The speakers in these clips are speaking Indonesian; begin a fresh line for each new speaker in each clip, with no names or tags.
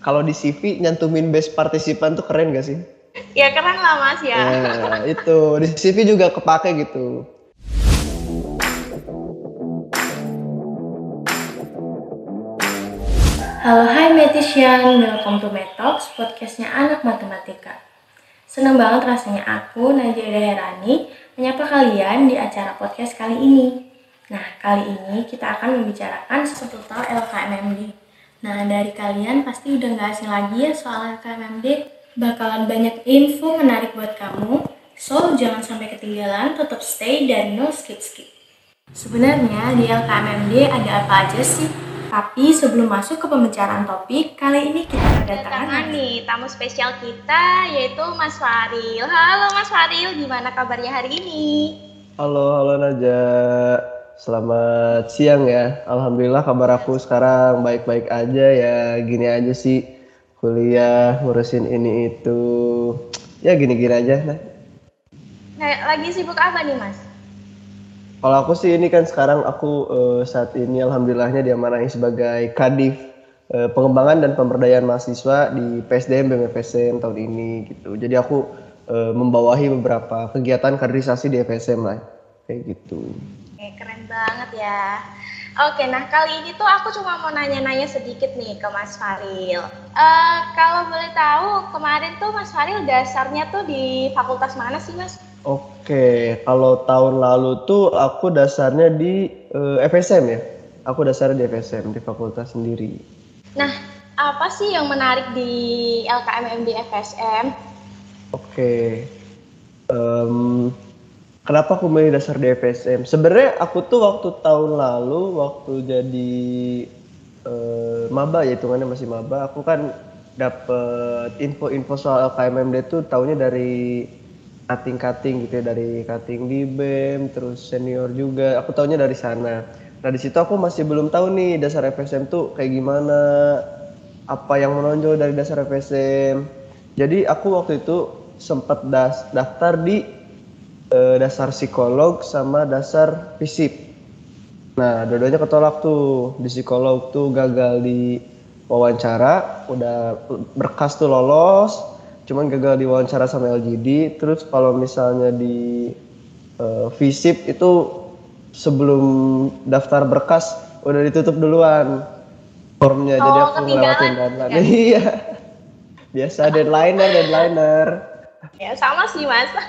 kalau di CV nyantumin best partisipan tuh keren gak sih?
Ya keren lah mas ya.
Ya, itu di CV juga kepake gitu.
Halo hai Metisian, welcome to Metox, podcastnya anak matematika. Senang banget rasanya aku, Najwa Herani, menyapa kalian di acara podcast kali ini. Nah, kali ini kita akan membicarakan seputar LKMMD. Nah, dari kalian pasti udah nggak asing lagi ya soal LKMMD. Bakalan banyak info menarik buat kamu, so jangan sampai ketinggalan, tetap stay dan no skip-skip. Sebenarnya di LKMMD ada apa aja sih? Tapi sebelum masuk ke pembicaraan topik, kali ini kita
kedatangan nih tamu spesial kita yaitu Mas Faril. Halo Mas Faril, gimana kabarnya hari ini?
Halo, halo Naja. Selamat siang ya. Alhamdulillah kabar aku sekarang baik-baik aja ya. Gini aja sih kuliah ngurusin ini itu. Ya gini-gini aja. Nah,
Nah, lagi sibuk apa nih Mas?
kalau aku sih ini kan sekarang aku eh, saat ini alhamdulillahnya diamanahi sebagai kadif eh, pengembangan dan pemberdayaan mahasiswa di PSDM BMFSM tahun ini gitu. Jadi aku eh, membawahi beberapa kegiatan kaderisasi di FSM lah kayak gitu.
Oke, keren banget ya. Oke, nah kali ini tuh aku cuma mau nanya-nanya sedikit nih ke Mas Faril. Eh, kalau boleh tahu, kemarin tuh Mas Faril dasarnya tuh di fakultas mana sih Mas?
Oke, kalau tahun lalu tuh aku dasarnya di eh, FSM ya. Aku dasarnya di FSM di fakultas sendiri.
Nah, apa sih yang menarik di LKMM di FSM?
Oke. Em, kenapa aku milih dasar di FSM? Sebenarnya aku tuh waktu tahun lalu waktu jadi eh, maba ya hitungannya masih maba, aku kan dapet info-info soal LKMMD tuh tahunya dari cutting-cutting gitu ya, dari cutting di BEM, terus senior juga. Aku tahunya dari sana. Nah di situ aku masih belum tahu nih dasar FSM tuh kayak gimana, apa yang menonjol dari dasar FSM. Jadi aku waktu itu sempat daftar di eh, dasar psikolog sama dasar fisip. Nah, dua-duanya ketolak tuh. Di psikolog tuh gagal di wawancara, udah berkas tuh lolos, cuman gagal di wawancara sama LGD. Terus kalau misalnya di eh, fisip itu sebelum daftar berkas udah ditutup duluan formnya, jadi
Oh,
aku
ketinggalan
ngelewatin deadline. Iya. Biasa deadlineer, deadlineer.
Ya sama sih Mas.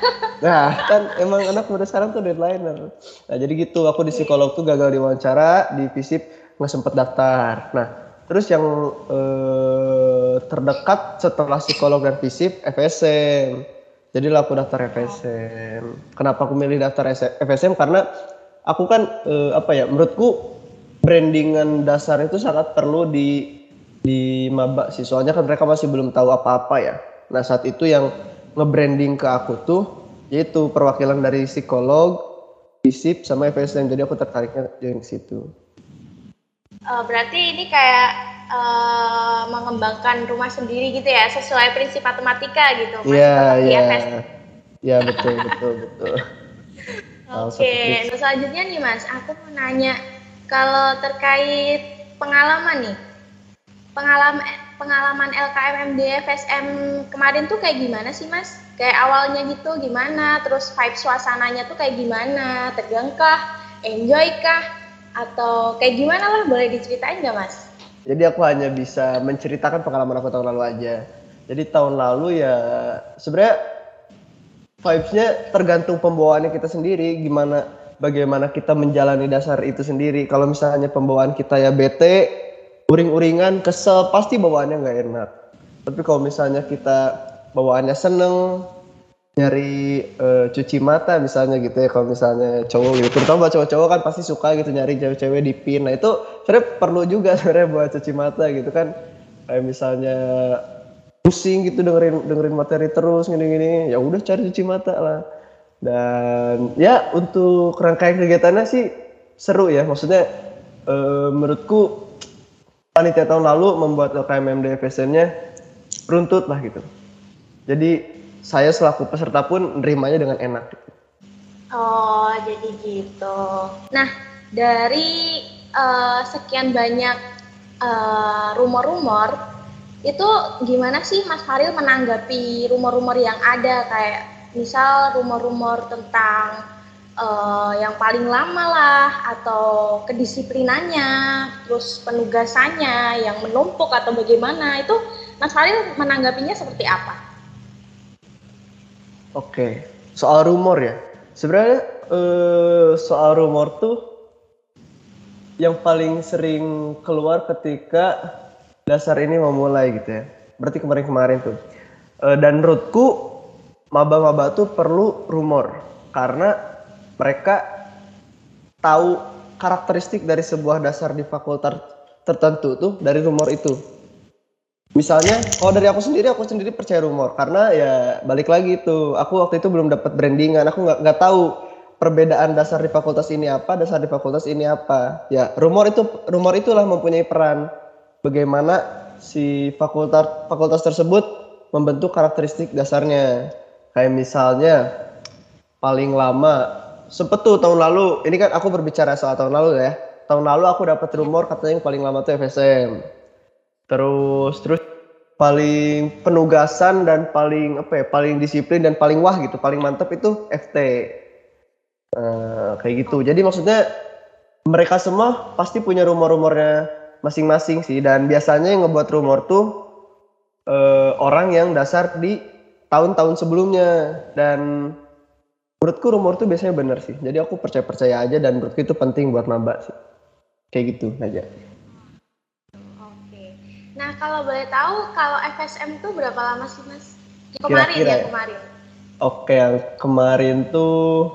Nah, kan emang anak muda sekarang tuh deadlineer. Nah, jadi gitu, aku di psikolog tuh gagal diwawancara, di FISIP nggak sempet daftar. Nah, terus yang eh, terdekat setelah psikolog dan FISIP, FSM. Jadi lah aku daftar FSM. Kenapa aku milih daftar S- FSM? Karena aku kan, eh, apa ya, menurutku brandingan dasar itu sangat perlu di di maba sih. Soalnya kan mereka masih belum tahu apa-apa ya. Nah, saat itu yang nge-branding ke aku tuh yaitu perwakilan dari psikolog, FISIP sama FSM. Jadi aku tertariknya join ke situ.
Eh, berarti ini kayak eh, mengembangkan rumah sendiri gitu ya, sesuai prinsip matematika gitu.
Iya, iya. Iya, betul, betul, betul.
Oke,
seperti
nah selanjutnya nih Mas, aku mau nanya kalau terkait pengalaman nih, pengalaman pengalaman LKMM di FSM kemarin tuh kayak gimana sih Mas? Kayak awalnya gitu gimana, terus vibe suasananya tuh kayak gimana, tegang kah, enjoy kah, atau kayak gimana lah, boleh diceritain nggak Mas?
Jadi aku hanya bisa menceritakan pengalaman aku tahun lalu aja. Jadi tahun lalu ya sebenarnya vibes-nya tergantung pembawaannya kita sendiri, gimana bagaimana kita menjalani dasar itu sendiri. Kalau misalnya pembawaan kita ya bete, uring-uringan, kesel, pasti bawaannya nggak enak. Tapi kalau misalnya kita bawaannya seneng, nyari eh, cuci mata misalnya gitu ya kalau misalnya cowok gitu. Terutama buat cowok-cowok kan pasti suka gitu nyari cewek-cewek di pin. Nah itu sebenarnya perlu juga sebenarnya buat cuci mata gitu kan. Kayak misalnya pusing gitu dengerin dengerin materi terus gini-gini. Ya udah cari cuci mata lah. Dan ya untuk rangkaian kegiatannya sih seru ya. Maksudnya eh, menurutku panitia tahun lalu membuat LKMMD FSN-nya runtut lah gitu jadi saya selaku peserta pun nerimanya dengan enak.
Oh, jadi gitu. Nah, dari eh, sekian banyak eh, rumor-rumor Itu gimana sih Mas Faril menanggapi rumor-rumor yang ada kayak misal rumor-rumor tentang uh, yang paling lama lah atau kedisiplinannya, terus penugasannya yang menumpuk atau bagaimana itu Mas Faril menanggapinya seperti apa?
Oke, soal rumor ya. Sebenarnya uh, soal rumor tuh yang paling sering keluar ketika dasar ini memulai gitu ya. Berarti kemarin-kemarin tuh. Uh, dan menurutku maba-maba tuh perlu rumor karena mereka tahu karakteristik dari sebuah dasar di fakultas tertentu tuh dari rumor itu. Misalnya, kalau dari aku sendiri, aku sendiri percaya rumor karena ya balik lagi itu, aku waktu itu belum dapat brandingan, aku nggak nggak tahu perbedaan dasar di fakultas ini apa, dasar di fakultas ini apa. Ya rumor itu rumor itulah mempunyai peran bagaimana si fakultas fakultas tersebut membentuk karakteristik dasarnya. Kayak misalnya paling lama sempet tahun lalu. Ini kan aku berbicara soal tahun lalu ya. Tahun lalu aku dapat rumor katanya yang paling lama tuh FSM terus terus paling penugasan dan paling apa ya paling disiplin dan paling wah gitu paling mantep itu FT uh, eh, kayak gitu. Jadi maksudnya mereka semua pasti punya rumor-rumornya masing-masing sih. Dan biasanya yang ngebuat rumor tuh uh, orang yang dasar di tahun-tahun sebelumnya. Dan menurutku rumor tuh biasanya benar sih. Jadi aku percaya percaya aja dan menurutku itu penting buat nambah sih. Kayak gitu aja.
Oke. Nah kalau boleh tahu kalau FSM tuh berapa lama sih mas? Kemarin Kira -kira ya, ya. kemarin.
Oke yang kemarin tuh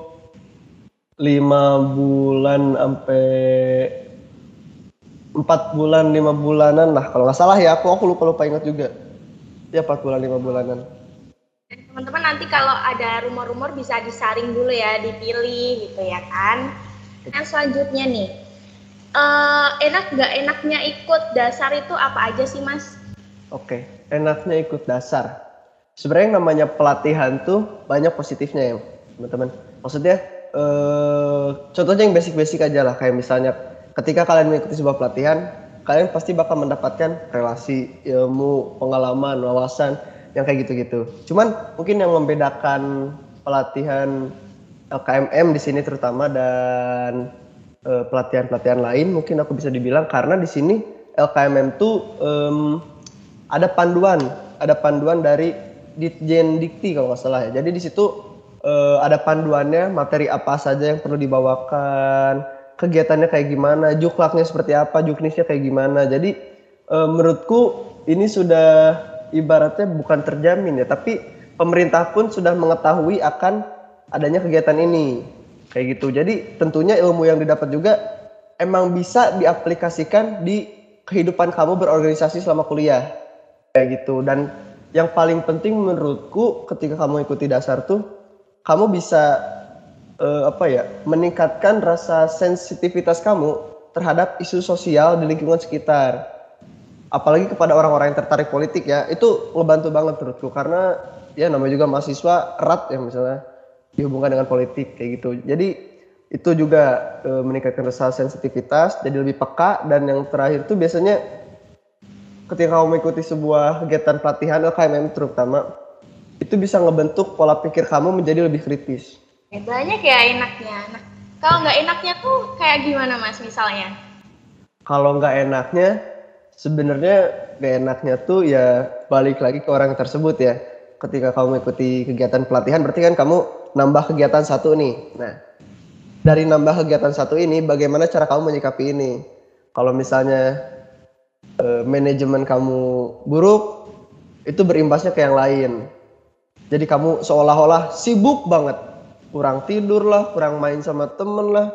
lima bulan sampai empat bulan lima bulanan lah. Kalau nggak salah ya aku aku lupa lupa ingat juga. Ya empat bulan lima bulanan
teman-teman nanti kalau ada rumor-rumor bisa disaring dulu ya, dipilih gitu ya kan. Yang selanjutnya nih, uh, enak nggak enaknya ikut dasar itu apa aja sih mas?
Oke, enaknya ikut dasar. Sebenarnya namanya pelatihan tuh banyak positifnya ya teman-teman. Maksudnya, uh, contohnya yang basic-basic aja lah, kayak misalnya ketika kalian mengikuti sebuah pelatihan, kalian pasti bakal mendapatkan relasi, ilmu, pengalaman, wawasan yang kayak gitu-gitu. Cuman mungkin yang membedakan pelatihan LKMM di sini terutama dan pelatihan pelatihan-pelatihan lain mungkin aku bisa dibilang karena di sini LKMM tuh um, ada panduan, ada panduan dari Ditjen Dikti kalau nggak salah ya. Jadi di situ uh, ada panduannya materi apa saja yang perlu dibawakan, kegiatannya kayak gimana, juklaknya seperti apa, juknisnya kayak gimana. Jadi uh, menurutku ini sudah ibaratnya bukan terjamin ya, tapi pemerintah pun sudah mengetahui akan adanya kegiatan ini. Kayak gitu. Jadi tentunya ilmu yang didapat juga emang bisa diaplikasikan di kehidupan kamu berorganisasi selama kuliah. Kayak gitu. Dan yang paling penting menurutku ketika kamu ikuti dasar tuh kamu bisa uh, apa ya meningkatkan rasa sensitivitas kamu terhadap isu sosial di lingkungan sekitar apalagi kepada orang-orang yang tertarik politik ya itu ngebantu banget menurutku. Karena ya namanya juga mahasiswa erat ya misalnya dihubungkan dengan politik kayak gitu. Jadi itu juga e, meningkatkan rasa sensitivitas jadi lebih peka dan yang terakhir tuh biasanya ketika kamu mengikuti sebuah kegiatan pelatihan LKMM terutama itu bisa ngebentuk pola pikir kamu menjadi lebih kritis.
Banyak ya enaknya. Nah, kalau nggak enaknya tuh kayak gimana mas misalnya?
Kalau nggak enaknya sebenarnya gak enaknya tuh ya balik lagi ke orang tersebut ya. Ketika kamu mengikuti kegiatan pelatihan berarti kan kamu nambah kegiatan satu nih. Nah, dari nambah kegiatan satu ini bagaimana cara kamu menyikapi ini? Kalau misalnya eh, manajemen kamu buruk, itu berimbasnya ke yang lain. Jadi kamu seolah-olah sibuk banget, kurang tidur lah, kurang main sama temen lah,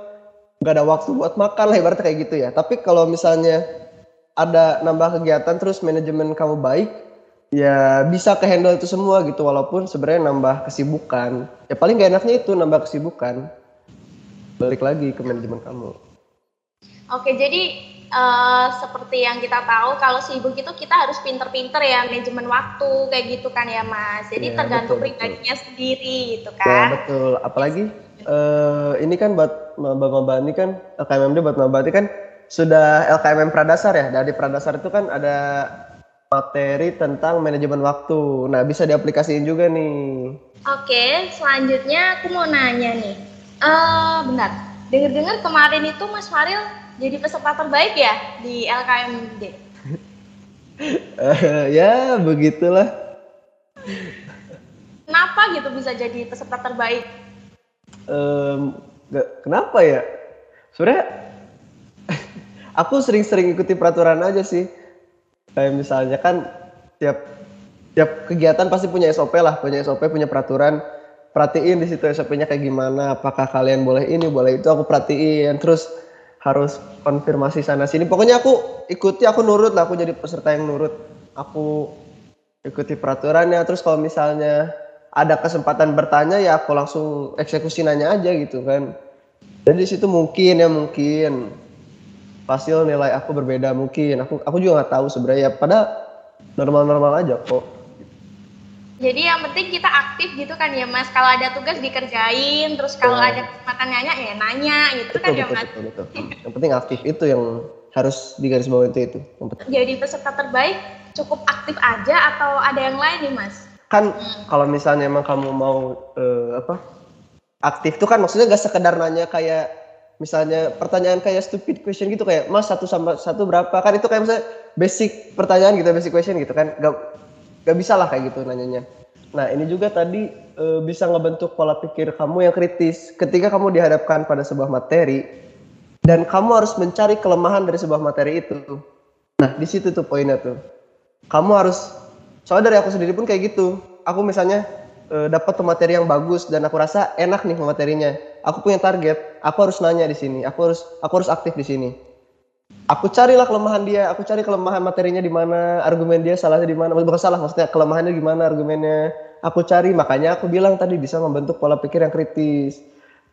nggak ada waktu buat makan lah ibaratnya kayak gitu ya. Tapi kalau misalnya ada nambah kegiatan terus manajemen kamu baik ya bisa ke handle itu semua gitu. Walaupun sebenarnya nambah kesibukan. Ya paling gak enaknya itu nambah kesibukan. Balik lagi ke manajemen kamu.
Oke jadi uh, seperti yang kita tahu kalau sibuk itu kita harus pinter-pinter ya manajemen waktu kayak gitu kan ya mas. Jadi ya, tergantung pribadinya sendiri gitu ya, kan.
ya betul. Apalagi uh, ini kan buat mbak-mbak ini kan KMMD buat mbak kan sudah LKMM Pradasar ya. Dari Pradasar itu kan ada materi tentang manajemen waktu. Nah, bisa diaplikasiin juga nih.
Oke, selanjutnya aku mau nanya nih. Eh, bentar. Dengar-dengar kemarin itu Mas Faril jadi peserta terbaik ya di LKMD.
Eh, ya, begitulah.
Kenapa gitu bisa jadi peserta terbaik?
Em, nggak- kenapa ya? Sebenarnya aku sering-sering ikuti peraturan aja sih. Kayak misalnya kan tiap tiap kegiatan pasti punya SOP lah, punya SOP, punya peraturan. Perhatiin di situ SOP-nya kayak gimana, apakah kalian boleh ini, boleh itu, aku perhatiin. Terus harus konfirmasi sana sini. Pokoknya aku ikuti, aku nurut lah, aku jadi peserta yang nurut. Aku ikuti peraturannya. Terus kalau misalnya ada kesempatan bertanya ya aku langsung eksekusi nanya aja gitu kan. Dan di situ mungkin ya mungkin hasil nilai aku berbeda mungkin. Aku aku juga nggak tahu sebenarnya. Pada normal-normal aja kok.
Jadi yang penting kita aktif gitu kan ya Mas. Kalau ada tugas dikerjain, terus kalau
Betul.
ada kesempatan nanya ya nanya gitu kan
Betul
ya
betul
Mas.
betul betul. Yang penting aktif itu yang harus digarisbawahi itu itu. Yang penting.
Jadi peserta terbaik cukup aktif aja atau ada yang lain nih Mas?
Kan kalau misalnya emang kamu mau eh, apa aktif tuh kan maksudnya gak sekedar nanya kayak misalnya pertanyaan kayak stupid question gitu kayak mas satu sama satu berapa? Kan itu kayak misalnya basic pertanyaan gitu basic question gitu kan. Gak gak bisa lah kayak gitu nanyanya. Nah ini juga tadi eh, bisa ngebentuk pola pikir kamu yang kritis. Ketika kamu dihadapkan pada sebuah materi dan kamu harus mencari kelemahan dari sebuah materi itu. Nah di situ tuh poinnya tuh. Kamu harus soalnya dari aku sendiri pun kayak gitu. Aku misalnya eh, dapat tuh materi yang bagus dan aku rasa enak nih materinya aku punya target aku harus nanya di sini aku harus aku harus aktif di sini. Aku carilah kelemahan dia aku cari kelemahan materinya di mana argumen dia salahnya di mana bukan salah maksudnya kelemahannya gimana argumennya. Aku cari makanya aku bilang tadi bisa membentuk pola pikir yang kritis.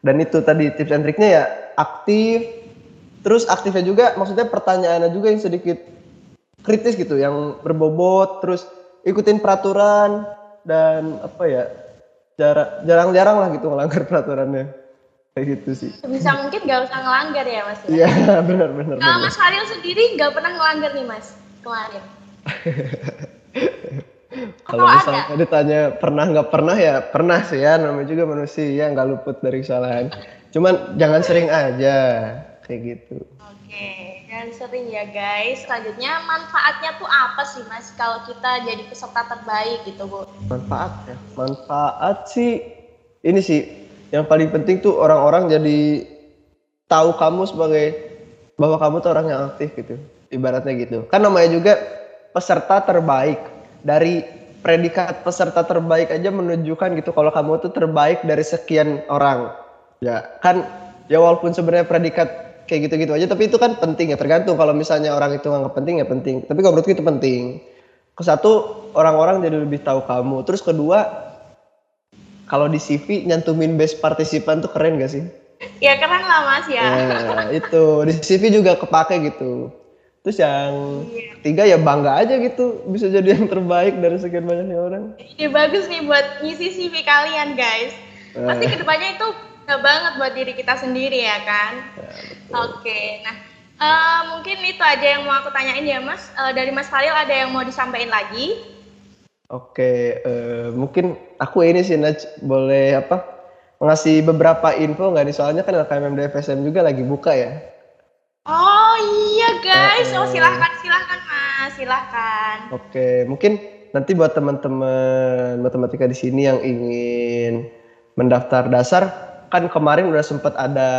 Dan itu tadi tips and triknya ya aktif terus aktifnya juga maksudnya pertanyaannya juga yang sedikit kritis gitu yang berbobot terus ikutin peraturan dan apa ya jara- jarang-jarang lah gitu melanggar peraturannya. Kayak gitu sih.
Bisa mungkin nggak usah ngelanggar ya Mas. ya?
iya benar benar
Kalau Mas Faril sendiri nggak pernah ngelanggar nih Mas kemarin.
kalau misalnya ditanya pernah nggak pernah? Ya pernah sih ya namanya juga manusia nggak luput dari kesalahan. Cuman jangan sering aja kayak gitu.
Oke, jangan sering ya guys. Selanjutnya manfaatnya tuh apa sih Mas kalau kita jadi peserta terbaik gitu Bu?
manfaat ya manfaat sih ini sih yang paling penting tuh orang-orang jadi tahu kamu sebagai bahwa kamu tuh orang yang aktif gitu ibaratnya gitu kan namanya juga peserta terbaik dari predikat peserta terbaik aja menunjukkan gitu kalau kamu tuh terbaik dari sekian orang ya kan ya walaupun sebenarnya predikat kayak gitu-gitu aja. Tapi itu kan penting ya tergantung. Kalau misalnya orang itu nggak penting ya penting. Tapi kalau menurutku itu penting. Ke satu orang-orang jadi lebih tahu kamu. Terus kedua kalau di CV nyantumin best partisipan tuh keren gak sih?
Ya keren lah Mas ya.
ya itu. Di CV juga kepake gitu. Terus yang ketiga ya bangga aja gitu. Bisa jadi yang terbaik dari sekian banyaknya orang.
Ide bagus nih buat ngisi CV kalian guys. Pasti
Eh.
ke depannya itu banget buat diri kita sendiri ya kan. Oke, nah eh, mungkin itu aja yang mau aku tanyain ya Mas. Eh, dari Mas Faril ada yang mau disampaikan lagi?
Oke, eh, mungkin aku ini sih Naj, boleh apa ngasih beberapa info nggak nih soalnya kan LKMM DFSM juga lagi buka ya.
Oh iya guys, oh
Eh, eh.
silahkan silahkan Mas, silahkan.
Oke, mungkin nanti buat teman-teman matematika di sini yang ingin mendaftar dasar, kan kemarin udah sempat ada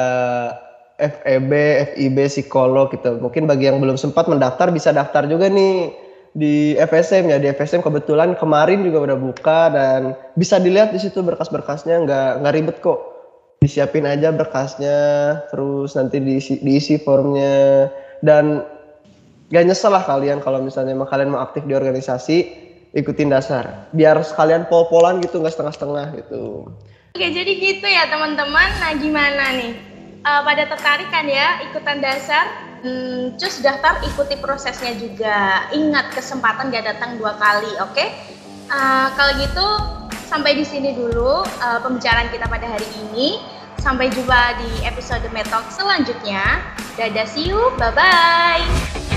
FEB, FIB, psikolog gitu. Mungkin bagi yang belum sempat mendaftar bisa daftar juga nih di FSM ya. Di FSM kebetulan kemarin juga udah buka dan bisa dilihat di situ berkas-berkasnya nggak nggak ribet kok. Disiapin aja berkasnya, terus nanti diisi, diisi formnya dan gak nyesel lah kalian kalau misalnya emang kalian mau aktif di organisasi ikutin dasar biar sekalian pol-polan gitu nggak setengah-setengah gitu
Oke, jadi gitu ya teman-teman. Nah, gimana nih? Eh, pada tertarik kan ya ikutan dasar? Hmm, cus daftar, ikuti prosesnya juga. Ingat kesempatan gak datang dua kali, oke? Eh, kalau gitu sampai di sini dulu eh, pembicaraan kita pada hari ini. Sampai jumpa di episode Metalk selanjutnya. Dadah, see you, bye-bye.